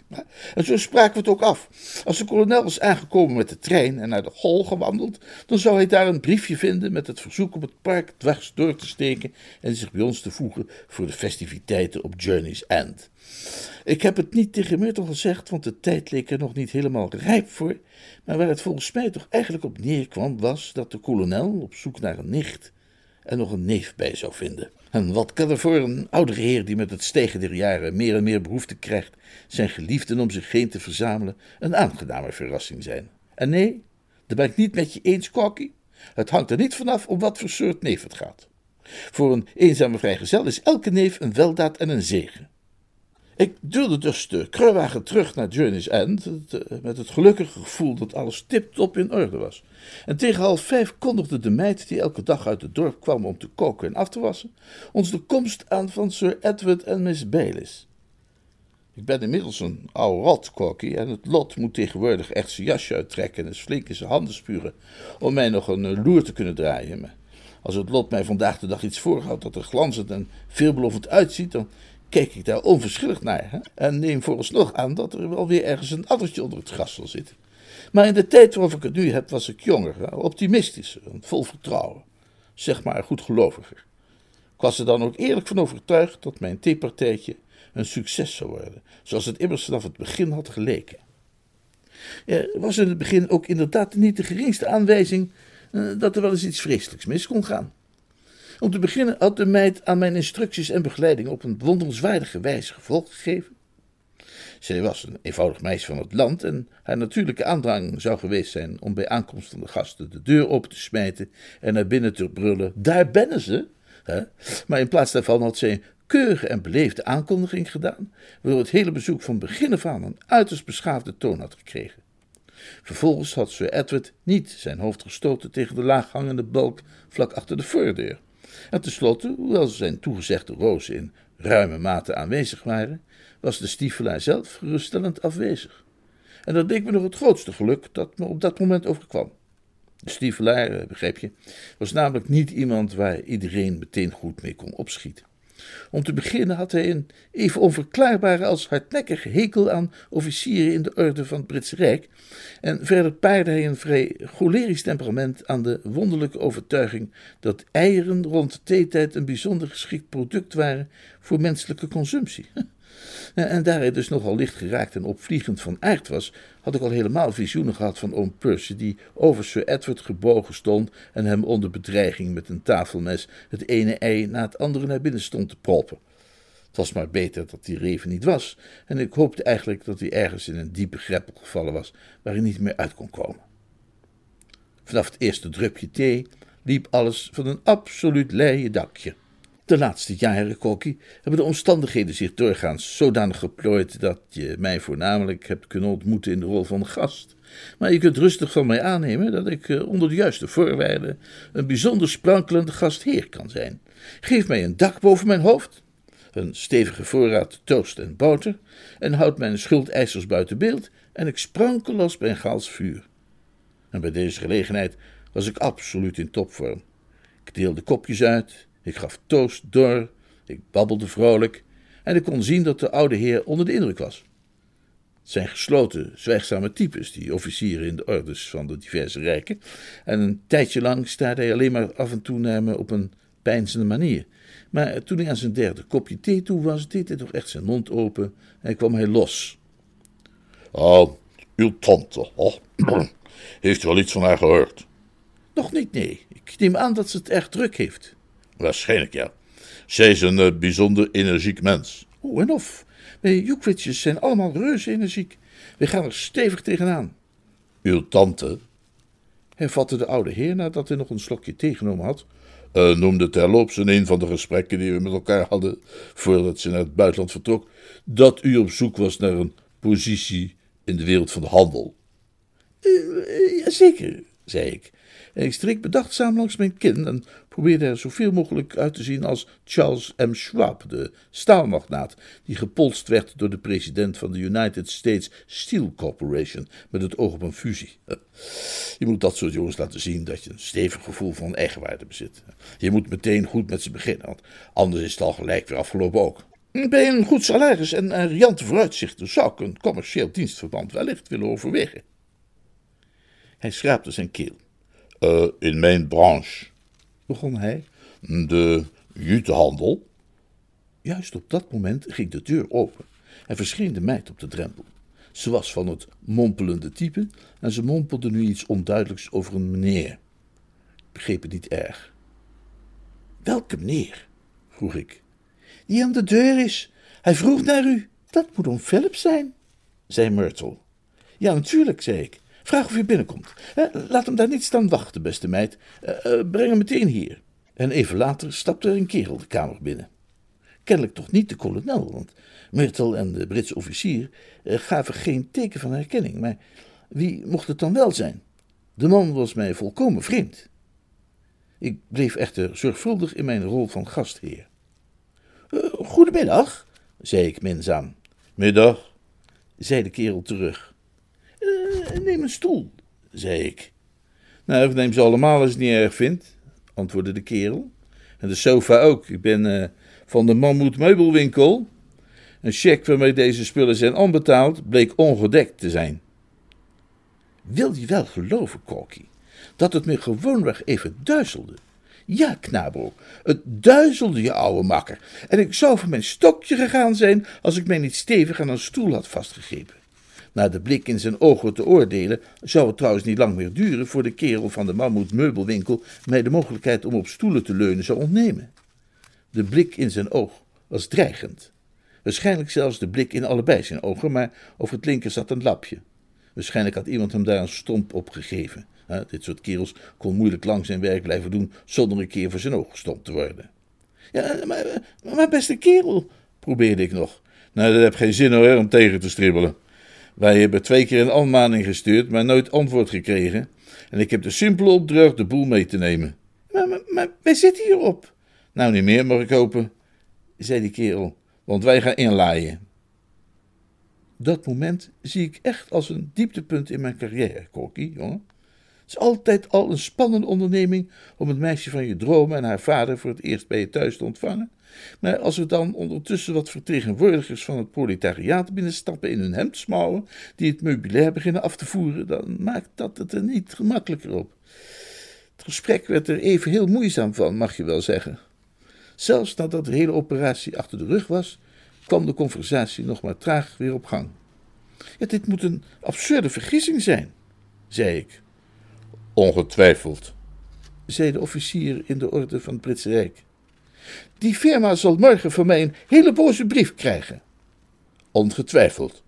En zo spraken we het ook af. Als de kolonel was aangekomen met de trein en naar de hol gewandeld, dan zou hij daar een briefje vinden met het verzoek om het park dwars door te steken en zich bij ons te voegen voor de festiviteiten op Journey's End. Ik heb het niet tegen Myrtle gezegd, want de tijd leek er nog niet helemaal rijp voor, maar waar het volgens mij toch eigenlijk op neerkwam, was dat de kolonel op zoek naar een nicht en nog een neef bij zou vinden. En wat kan er voor een oudere heer die met het stegen der jaren meer en meer behoefte krijgt zijn geliefden om zich heen te verzamelen een aangename verrassing zijn? En nee, daar ben ik niet met je eens, Corky. Het hangt er niet vanaf om wat voor soort neef het gaat. Voor een eenzame vrijgezel is elke neef een weldaad en een zegen. Ik duwde dus de kruiwagen terug naar Journey's End, eh, met het gelukkige gevoel dat alles tip-top in orde was. En tegen half vijf kondigde de meid, die elke dag uit het dorp kwam om te koken en af te wassen, ons de komst aan van Sir Edward en Miss Baylis. Ik ben inmiddels een oude rot, Corky, en het lot moet tegenwoordig echt zijn jasje uittrekken en eens flink in zijn handen spuren om mij nog een eh, loer te kunnen draaien. Maar als het lot mij vandaag de dag iets voorhoudt dat er glanzend en veelbelovend uitziet, dan keek ik daar onverschillig naar hè? en neem vooralsnog aan dat er wel weer ergens een addertje onder het gras zal zitten. Maar in de tijd waarop ik het nu heb, was ik jonger, optimistischer vol vertrouwen. Zeg maar goedgeloviger. Ik was er dan ook eerlijk van overtuigd dat mijn theepartijtje een succes zou worden, zoals het immers vanaf het begin had geleken. Er was in het begin ook inderdaad niet de geringste aanwijzing eh, dat er wel eens iets vreselijks mis kon gaan. Om te beginnen had de meid aan mijn instructies en begeleiding op een wonderenswaardige wijze gevolg gegeven. Zij was een eenvoudig meisje van het land en haar natuurlijke aandrang zou geweest zijn om bij aankomst van de gasten de deur open te smijten en naar binnen te brullen: Daar bennen ze! Hè? Maar in plaats daarvan had zij een keurige en beleefde aankondiging gedaan, waardoor het hele bezoek van begin af aan een uiterst beschaafde toon had gekregen. Vervolgens had Sir Edward niet zijn hoofd gestoten tegen de laaghangende balk vlak achter de voordeur. En tenslotte, hoewel zijn toegezegde rozen in ruime mate aanwezig waren, was de stiefelaar zelf geruststellend afwezig. En dat deed me nog het grootste geluk dat me op dat moment overkwam. De stiefelaar, eh, begreep je, was namelijk niet iemand waar iedereen meteen goed mee kon opschieten. Om te beginnen had hij een even onverklaarbare als hardnekkige hekel aan officieren in de orde van het Britse Rijk. En verder paarde hij een vrij cholerisch temperament aan de wonderlijke overtuiging dat eieren rond theetijd een bijzonder geschikt product waren voor menselijke consumptie. En daar hij dus nogal licht geraakt en opvliegend van aard was, had ik al helemaal visioenen gehad van oom Percy, die over Sir Edward gebogen stond en hem onder bedreiging met een tafelmes het ene ei na het andere naar binnen stond te proppen. Het was maar beter dat die reven niet was, en ik hoopte eigenlijk dat hij ergens in een diepe greppel gevallen was, waar hij niet meer uit kon komen. Vanaf het eerste drupje thee liep alles van een absoluut leien dakje. De laatste jaren, Kokkie, hebben de omstandigheden zich doorgaans zodanig geplooid dat je mij voornamelijk hebt kunnen ontmoeten in de rol van gast. Maar je kunt rustig van mij aannemen dat ik eh, onder de juiste voorwaarden een bijzonder sprankelende gastheer kan zijn. Geef mij een dak boven mijn hoofd, een stevige voorraad toast en boter, en houd mijn schuldeisers buiten beeld, en ik sprankel als Bengaals vuur. En bij deze gelegenheid was ik absoluut in topvorm. Ik deelde kopjes uit, ik gaf toast door, ik babbelde vrolijk, en ik kon zien dat de oude heer onder de indruk was. Het zijn gesloten, zwijgzame types, die officieren in de ordes van de diverse rijken, en een tijdje lang staarde hij alleen maar af en toe naar me op een pijnzende manier. Maar toen hij aan zijn derde kopje thee toe was, deed hij toch echt zijn mond open en kwam hij los. Oh, uw tante, oh. heeft u wel iets van haar gehoord? Nog niet, nee. Ik neem aan dat ze het erg druk heeft. Waarschijnlijk, ja. Zij is een bijzonder energiek mens. Oh, en of. Wij Joekwitsjes zijn allemaal reuze energiek. We gaan er stevig tegenaan. Uw tante, hervatte de oude heer nadat hij nog een slokje thee genomen had, uh, noemde terloops in een van de gesprekken die we met elkaar hadden voordat ze naar het buitenland vertrok, dat u op zoek was naar een positie in de wereld van de handel. Uh, jazeker, zei ik. En ik streek bedachtzaam langs mijn kin en probeerde er zoveel mogelijk uit te zien als Charles M. Schwab, de staalmagnaat, die gepolst werd door de president van de United States Steel Corporation met het oog op een fusie. Je moet dat soort jongens laten zien dat je een stevig gevoel van eigenwaarde bezit. Je moet meteen goed met ze beginnen, want anders is het al gelijk weer afgelopen ook. Bij een goed salaris en een riante vooruitzichten zou ik een commercieel dienstverband wellicht willen overwegen. Hij schraapte zijn keel. Uh, in mijn branche, begon hij, de jutehandel. Juist op dat moment ging de deur open en verscheen de meid op de drempel. Ze was van het mompelende type en ze mompelde nu iets onduidelijks over een meneer. Ik begreep het niet erg. Welke meneer? vroeg ik. Die aan de deur is. Hij vroeg naar u. Dat moet om Philip zijn, zei Myrtle. Ja, natuurlijk, zei ik. Vraag of u binnenkomt. laat hem daar niet staan wachten, beste meid. Eh, eh, breng hem meteen hier. En even later stapte er een kerel de kamer binnen. Kennelijk toch niet de kolonel, want Myrtle en de Britse officier eh, gaven geen teken van herkenning. Maar wie mocht het dan wel zijn? De man was mij volkomen vreemd. Ik bleef echter zorgvuldig in mijn rol van gastheer. goedemiddag, zei ik minzaam. Middag, zei de kerel terug. Neem een stoel, zei ik. Nou, neem ze allemaal als je het niet erg vindt, antwoordde de kerel. En de sofa ook. Ik ben uh, van de Mammoet Meubelwinkel. Een cheque waarmee deze spullen zijn onbetaald bleek ongedekt te zijn. Wil je wel geloven, Corky, dat het me gewoonweg even duizelde? Ja, knabro, het duizelde je oude makker. En ik zou van mijn stokje gegaan zijn als ik mij niet stevig aan een stoel had vastgegrepen. Naar de blik in zijn ogen te oordelen, zou het trouwens niet lang meer duren voor de kerel van de mammoet meubelwinkel mij de mogelijkheid om op stoelen te leunen zou ontnemen. De blik in zijn oog was dreigend. Waarschijnlijk zelfs de blik in allebei zijn ogen, maar over het linker zat een lapje. Waarschijnlijk had iemand hem daar een stomp op gegeven. dit soort kerels kon moeilijk lang zijn werk blijven doen zonder een keer voor zijn oog gestompt te worden. Ja, maar, maar beste kerel, probeerde ik nog. Nou, dat heb geen zin hoor, om tegen te stribbelen. Wij hebben twee keer een aanmaning gestuurd, maar nooit antwoord gekregen. En ik heb de simpele opdracht de boel mee te nemen. Maar, maar, wij zitten hierop. Nou, niet meer, mag ik hopen, zei die kerel, want wij gaan inlaaien. Dat moment zie ik echt als een dieptepunt in mijn carrière, Corky, jongen. Het is altijd al een spannende onderneming om het meisje van je dromen en haar vader voor het eerst bij je thuis te ontvangen. Maar als er dan ondertussen wat vertegenwoordigers van het proletariaat binnenstappen in hun hemdsmouwen, die het meubilair beginnen af te voeren, dan maakt dat het er niet gemakkelijker op. Het gesprek werd er even heel moeizaam van, mag je wel zeggen. Zelfs nadat de hele operatie achter de rug was, kwam de conversatie nog maar traag weer op gang. Ja, dit moet een absurde vergissing zijn, zei ik. Ongetwijfeld, zei de officier in de orde van het Britse Rijk. Die firma zal morgen van mij een hele boze brief krijgen. Ongetwijfeld.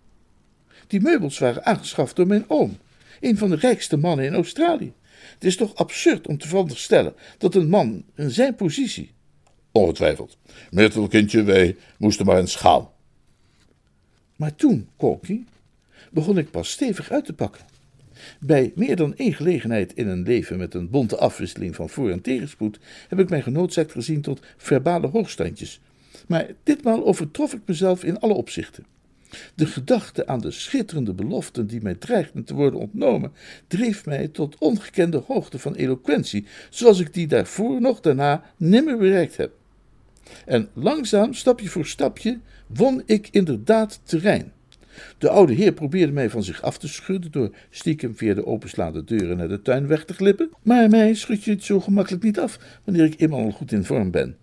Die meubels waren aangeschaft door mijn oom, een van de rijkste mannen in Australië. Het is toch absurd om te veronderstellen dat een man in zijn positie. Ongetwijfeld. Myrtle, kindje, wij moesten maar eens gaan. Maar toen, Corky, begon ik pas stevig uit te pakken. Bij meer dan één gelegenheid in een leven met een bonte afwisseling van voor- en tegenspoed heb ik mij genoodzaakt gezien tot verbale hoogstandjes. Maar ditmaal overtrof ik mezelf in alle opzichten. De gedachte aan de schitterende beloften die mij dreigden te worden ontnomen, dreef mij tot ongekende hoogte van eloquentie, zoals ik die daarvoor nog daarna nimmer bereikt heb. En langzaam, stapje voor stapje, won ik inderdaad terrein. De oude heer probeerde mij van zich af te schudden door stiekem via de openslaande deuren naar de tuin weg te glippen, maar mij schud je het zo gemakkelijk niet af wanneer ik eenmaal al goed in vorm ben.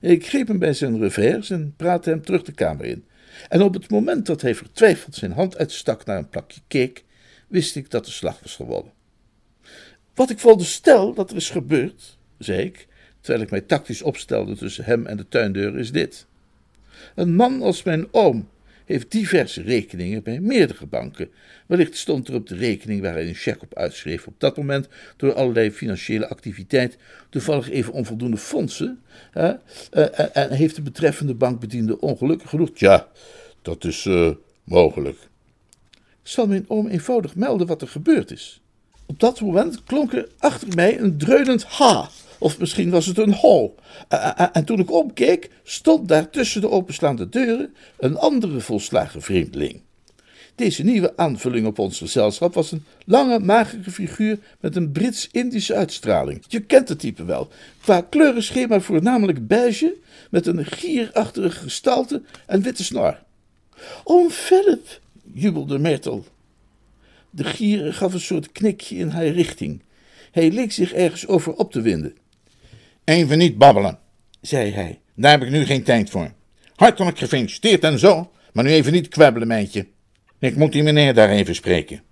Ik greep hem bij zijn revers en praatte hem terug de kamer in. En op het moment dat hij vertwijfeld zijn hand uitstak naar een plakje cake, wist ik dat de slag was gewonnen. Wat ik stel dat er is gebeurd, zei ik, terwijl ik mij tactisch opstelde tussen hem en de tuindeur, is dit. Een man als mijn oom heeft diverse rekeningen bij meerdere banken. Wellicht stond er op de rekening waar hij een cheque op uitschreef op dat moment door allerlei financiële activiteit toevallig even onvoldoende fondsen. Hè? Eh, en heeft de betreffende bankbediende ongelukkig genoeg? Ja, dat is uh, mogelijk. Zal mijn oom eenvoudig melden wat er gebeurd is? Op dat moment klonk er achter mij een dreunend ha. Of misschien was het een ho. En toen ik omkeek, stond daar tussen de openslaande deuren een andere volslagen vreemdeling. Deze nieuwe aanvulling op ons gezelschap was een lange, magere figuur met een Brits-Indische uitstraling. Je kent het type wel. Qua kleurenschema voornamelijk beige, met een gierachtige gestalte en witte snor. Oom Philip, jubelde Myrtle. De gier gaf een soort knikje in haar richting. Hij leek zich ergens over op te winden. Even niet babbelen, zei hij. Daar heb ik nu geen tijd voor. Hartelijk gefeliciteerd en zo, maar nu even niet kwebbelen, meidje. Ik moet die meneer daar even spreken.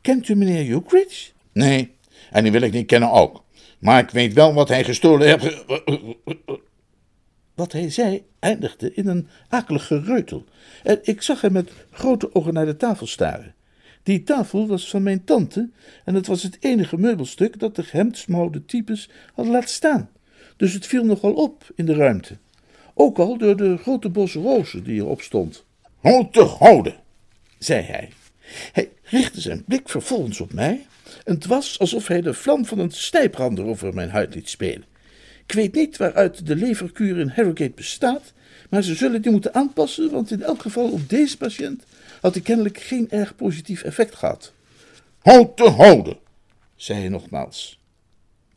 Kent u meneer Ukridge? Nee, en die wil ik niet kennen ook. Maar ik weet wel wat hij gestolen heeft. Wat hij zei eindigde in een akelig gereutel. En ik zag hem met grote ogen naar de tafel staren. Die tafel was van mijn tante en het was het enige meubelstuk dat de gehemdsmouwde types had laten staan. Dus het viel nogal op in de ruimte. Ook al door de grote bos rozen die erop stond. Houd te houden, zei hij. Hij richtte zijn blik vervolgens op mij en het was alsof hij de vlam van een snijbrander over mijn huid liet spelen. Ik weet niet waaruit de leverkuur in Harrogate bestaat, maar ze zullen die moeten aanpassen, want in elk geval op deze patiënt had hij kennelijk geen erg positief effect gehad. Houd te houden, zei hij nogmaals.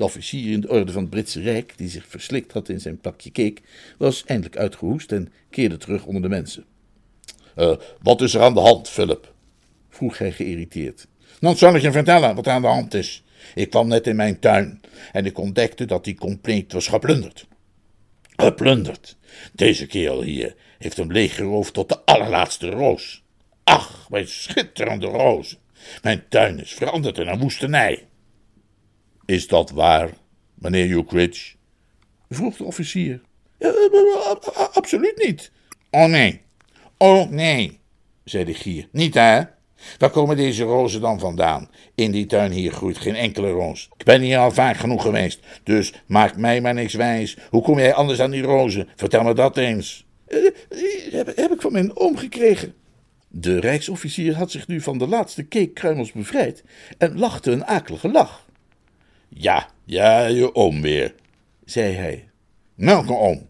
De officier in de orde van het Britse Rijk, die zich verslikt had in zijn plakje cake, was eindelijk uitgehoest en keerde terug onder de mensen. Uh, wat is er aan de hand, Philip? vroeg hij geïrriteerd. Dan zal ik je vertellen wat aan de hand is. Ik kwam net in mijn tuin en ik ontdekte dat die compleet was geplunderd. Geplunderd. Deze kerel hier heeft hem leeggeroofd tot de allerlaatste roos. Ach, mijn schitterende rozen. Mijn tuin is veranderd in een woestenij. Is dat waar, meneer Ukridge? vroeg de officier. absoluut niet. Oh nee, oh nee, zei de gier. Niet hè? Waar komen deze rozen dan vandaan? In die tuin hier groeit geen enkele roos. Ik ben hier al vaak genoeg geweest, dus maak mij maar niks wijs. Hoe kom jij anders aan die rozen? Vertel me dat eens. Heb, heb ik van mijn oom gekregen. De rijksofficier had zich nu van de laatste keekkruimels bevrijd en lachte een akelige lach. Ja, ja, je oom weer, zei hij. Welke oom?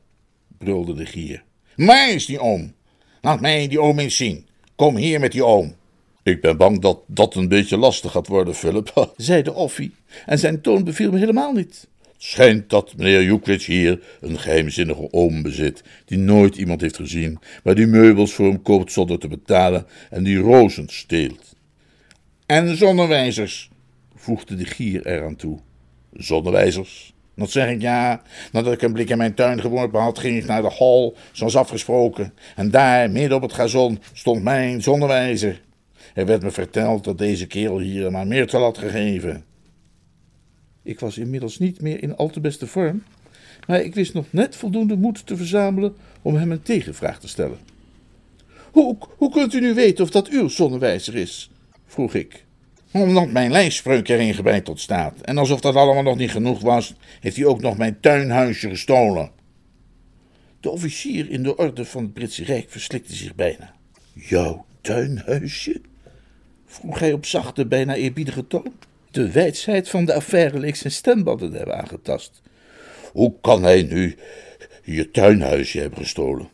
brulde de gier. Waar is die oom? Laat mij die oom eens zien. Kom hier met die oom. Ik ben bang dat dat een beetje lastig gaat worden, Philip, zei de offie, en zijn toon beviel me helemaal niet. Het schijnt dat meneer Jukwitsch hier een geheimzinnige oom bezit, die nooit iemand heeft gezien, maar die meubels voor hem koopt zonder te betalen en die rozen steelt. En zonnewijzers, voegde de gier eraan toe. Zonnewijzers? Dat zeg ik ja. Nadat ik een blik in mijn tuin geworpen had, ging ik naar de hal, zoals afgesproken. En daar, midden op het gazon, stond mijn zonnewijzer. Er werd me verteld dat deze kerel hier maar meer te had gegeven. Ik was inmiddels niet meer in al te beste vorm, maar ik wist nog net voldoende moed te verzamelen om hem een tegenvraag te stellen. Hoe, hoe kunt u nu weten of dat uw zonnewijzer is? vroeg ik. Omdat mijn lijstspreuk erin gebreid tot staat. En alsof dat allemaal nog niet genoeg was, heeft hij ook nog mijn tuinhuisje gestolen. De officier in de orde van het Britse Rijk verslikte zich bijna. Jouw tuinhuisje? vroeg hij op zachte, bijna eerbiedige toon. De wijsheid van de affaire leek zijn stembanden hebben aangetast. Hoe kan hij nu je tuinhuisje hebben gestolen?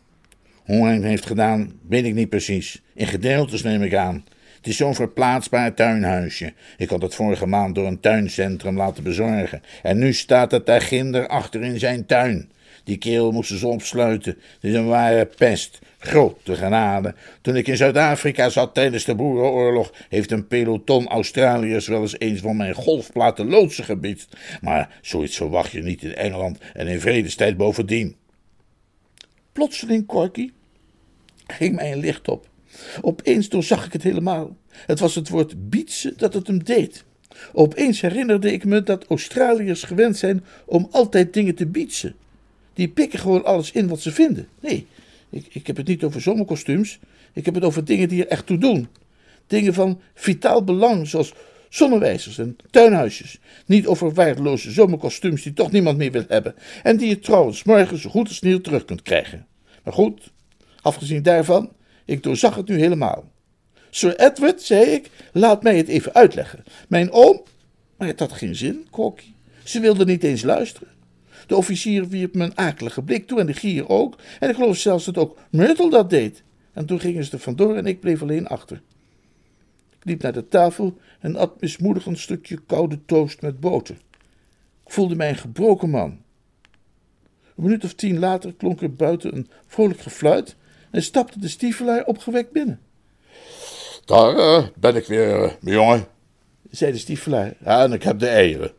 Hoe hij het heeft gedaan, weet ik niet precies. In gedeeltes neem ik aan. Het is zo'n verplaatsbaar tuinhuisje. Ik had het vorige maand door een tuincentrum laten bezorgen. En nu staat het daar ginder achter in zijn tuin. Die kerel moesten ze opsluiten. Het is een ware pest. Grote genade. Toen ik in Zuid-Afrika zat tijdens de Boerenoorlog, heeft een peloton Australiërs wel eens eens van mijn golfplaten loodsen gebied. Maar zoiets verwacht je niet in Engeland en in vredestijd bovendien. Plotseling, Corky, ging mij een licht op. Opeens doorzag ik het helemaal. Het was het woord bietsen dat het hem deed. Opeens herinnerde ik me dat Australiërs gewend zijn om altijd dingen te bietsen. Die pikken gewoon alles in wat ze vinden. Nee, ik, ik heb het niet over zomerkostuums. Ik heb het over dingen die er echt toe doen. Dingen van vitaal belang, zoals zonnewijzers en tuinhuisjes. Niet over waardeloze zomerkostuums die toch niemand meer wil hebben. En die je trouwens morgen zo goed als nieuw terug kunt krijgen. Maar goed, afgezien daarvan, ik doorzag het nu helemaal. Sir Edward, zei ik, laat mij het even uitleggen. Mijn oom. Maar het had geen zin, Corky. Ze wilde niet eens luisteren. De officier wierp me een akelige blik toe en de gier ook. En ik geloof zelfs dat ook Myrtle dat deed. En toen gingen ze er vandoor en ik bleef alleen achter. Ik liep naar de tafel en at mismoedig een stukje koude toast met boter. Ik voelde mij een gebroken man. Een minuut of tien later klonk er buiten een vrolijk gefluit en stapte de stiefelaar opgewekt binnen. Daar uh, ben ik weer, uh, mijn jongen, zei de stiefelaar. Ja, en ik heb de eieren.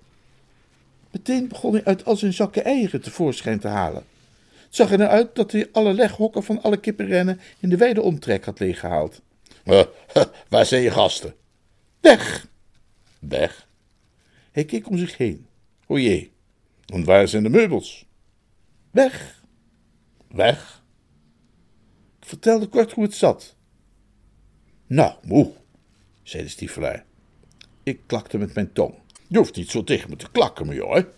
Meteen begon hij uit al zijn zakken eieren tevoorschijn te halen. Het zag er naar uit dat hij alle leghokken van alle kippenrennen in de wijde omtrek had leeggehaald. Uh, waar zijn je gasten? Weg. Weg? Hij keek om zich heen. O jee, en waar zijn de meubels? Weg. Weg? Vertelde kort hoe het zat. Nou, moe, zei de stiefelaar. Ik klakte met mijn tong. Je hoeft niet zo tegen me te klakken, mijn jongen,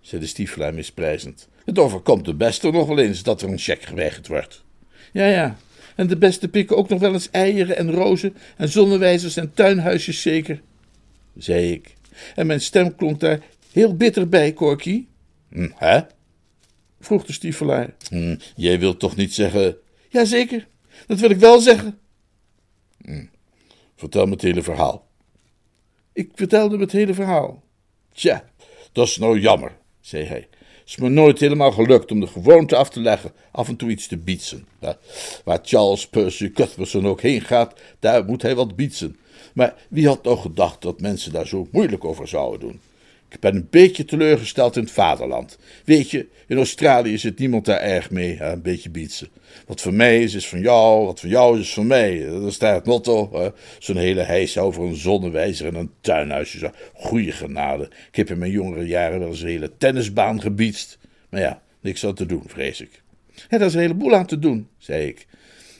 zei de stiefelaar misprijzend. Het overkomt de beste nog wel eens dat er een cheque geweigerd wordt. Ja, ja, en de beste pikken ook nog wel eens eieren en rozen en zonnewijzers en tuinhuisjes zeker, zei ik. En mijn stem klonk daar heel bitter bij, Corky. Hm, hè? vroeg de stiefelaar. Hm, jij wilt toch niet zeggen... Jazeker, dat wil ik wel zeggen. Hm. Vertel me het hele verhaal. Ik vertelde hem het hele verhaal. Tja, dat is nou jammer, zei hij. Het is me nooit helemaal gelukt om de gewoonte af te leggen af en toe iets te bietsen. waar Charles Percy Cuthbertson ook heen gaat, daar moet hij wat bietsen. Maar wie had nou gedacht dat mensen daar zo moeilijk over zouden doen? Ik ben een beetje teleurgesteld in het vaderland. Weet je, in Australië zit niemand daar erg mee, een beetje bietsen. Wat voor mij is, is van jou, wat voor jou is, van mij. Dat is daar het motto. Zo'n hele heis over een zonnewijzer en een tuinhuisje. Goeie genade. Ik heb in mijn jongere jaren wel eens een hele tennisbaan gebietst. Maar ja, niks aan te doen, vrees ik. Daar is een heleboel aan te doen, zei ik.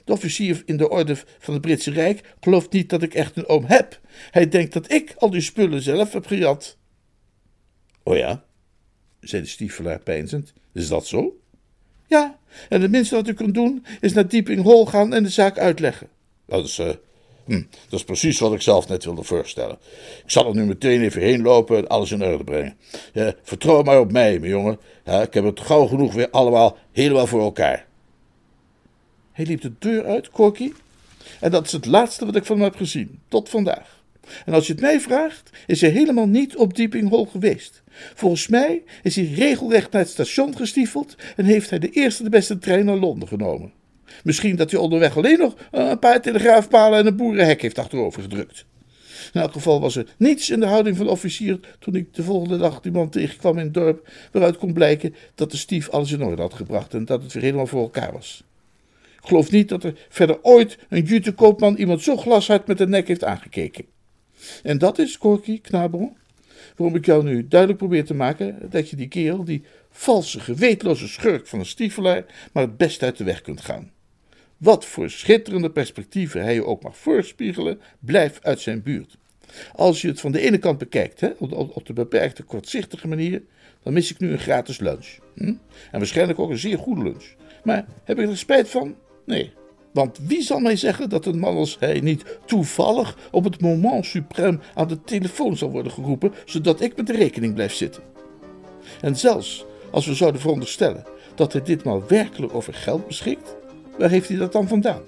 De officier in de orde van het Britse Rijk gelooft niet dat ik echt een oom heb. Hij denkt dat ik al die spullen zelf heb gejat. Oh ja, zei de stiefelaar peinzend. Is dat zo? Ja, en het minste wat u kunt doen is naar Dieping Hol gaan en de zaak uitleggen. Dat is, uh, hm, dat is precies wat ik zelf net wilde voorstellen. Ik zal er nu meteen even heen lopen en alles in orde brengen. Vertrouw maar op mij, mijn jongen. Ik heb het gauw genoeg weer allemaal helemaal voor elkaar. Hij liep de deur uit, Corky. En dat is het laatste wat ik van hem heb gezien, tot vandaag. En als je het mij vraagt, is hij helemaal niet op Dieping Hol geweest. Volgens mij is hij regelrecht naar het station gestiefeld en heeft hij de eerste de beste trein naar Londen genomen. Misschien dat hij onderweg alleen nog een paar telegraafpalen en een boerenhek heeft achterover gedrukt. In elk geval was er niets in de houding van de officier toen ik de volgende dag die man tegenkwam in het dorp, waaruit kon blijken dat de stief alles in orde had gebracht en dat het weer helemaal voor elkaar was. Ik geloof niet dat er verder ooit een jutekoopman iemand zo glashard met de nek heeft aangekeken. En dat is, Corky, knabel, waarom ik jou nu duidelijk probeer te maken dat je die kerel, die valse, geweetloze schurk van een stiefelaar, maar het best uit de weg kunt gaan. Wat voor schitterende perspectieven hij je ook mag voorspiegelen, blijf uit zijn buurt. Als je het van de ene kant bekijkt, hè, op, de beperkte, kortzichtige manier, dan mis ik nu een gratis lunch. Hm? En waarschijnlijk ook een zeer goede lunch. Maar heb ik er spijt van? Nee, want wie zal mij zeggen dat een man als hij niet toevallig op het moment suprême aan de telefoon zal worden geroepen, zodat ik met de rekening blijf zitten? En zelfs als we zouden veronderstellen dat hij ditmaal werkelijk over geld beschikt, waar heeft hij dat dan vandaan?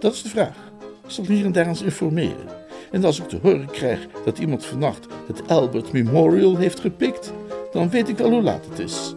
Dat is de vraag. Ik zal hier en daar eens informeren. En als ik te horen krijg dat iemand vannacht het Albert Memorial heeft gepikt, dan weet ik wel hoe laat het is.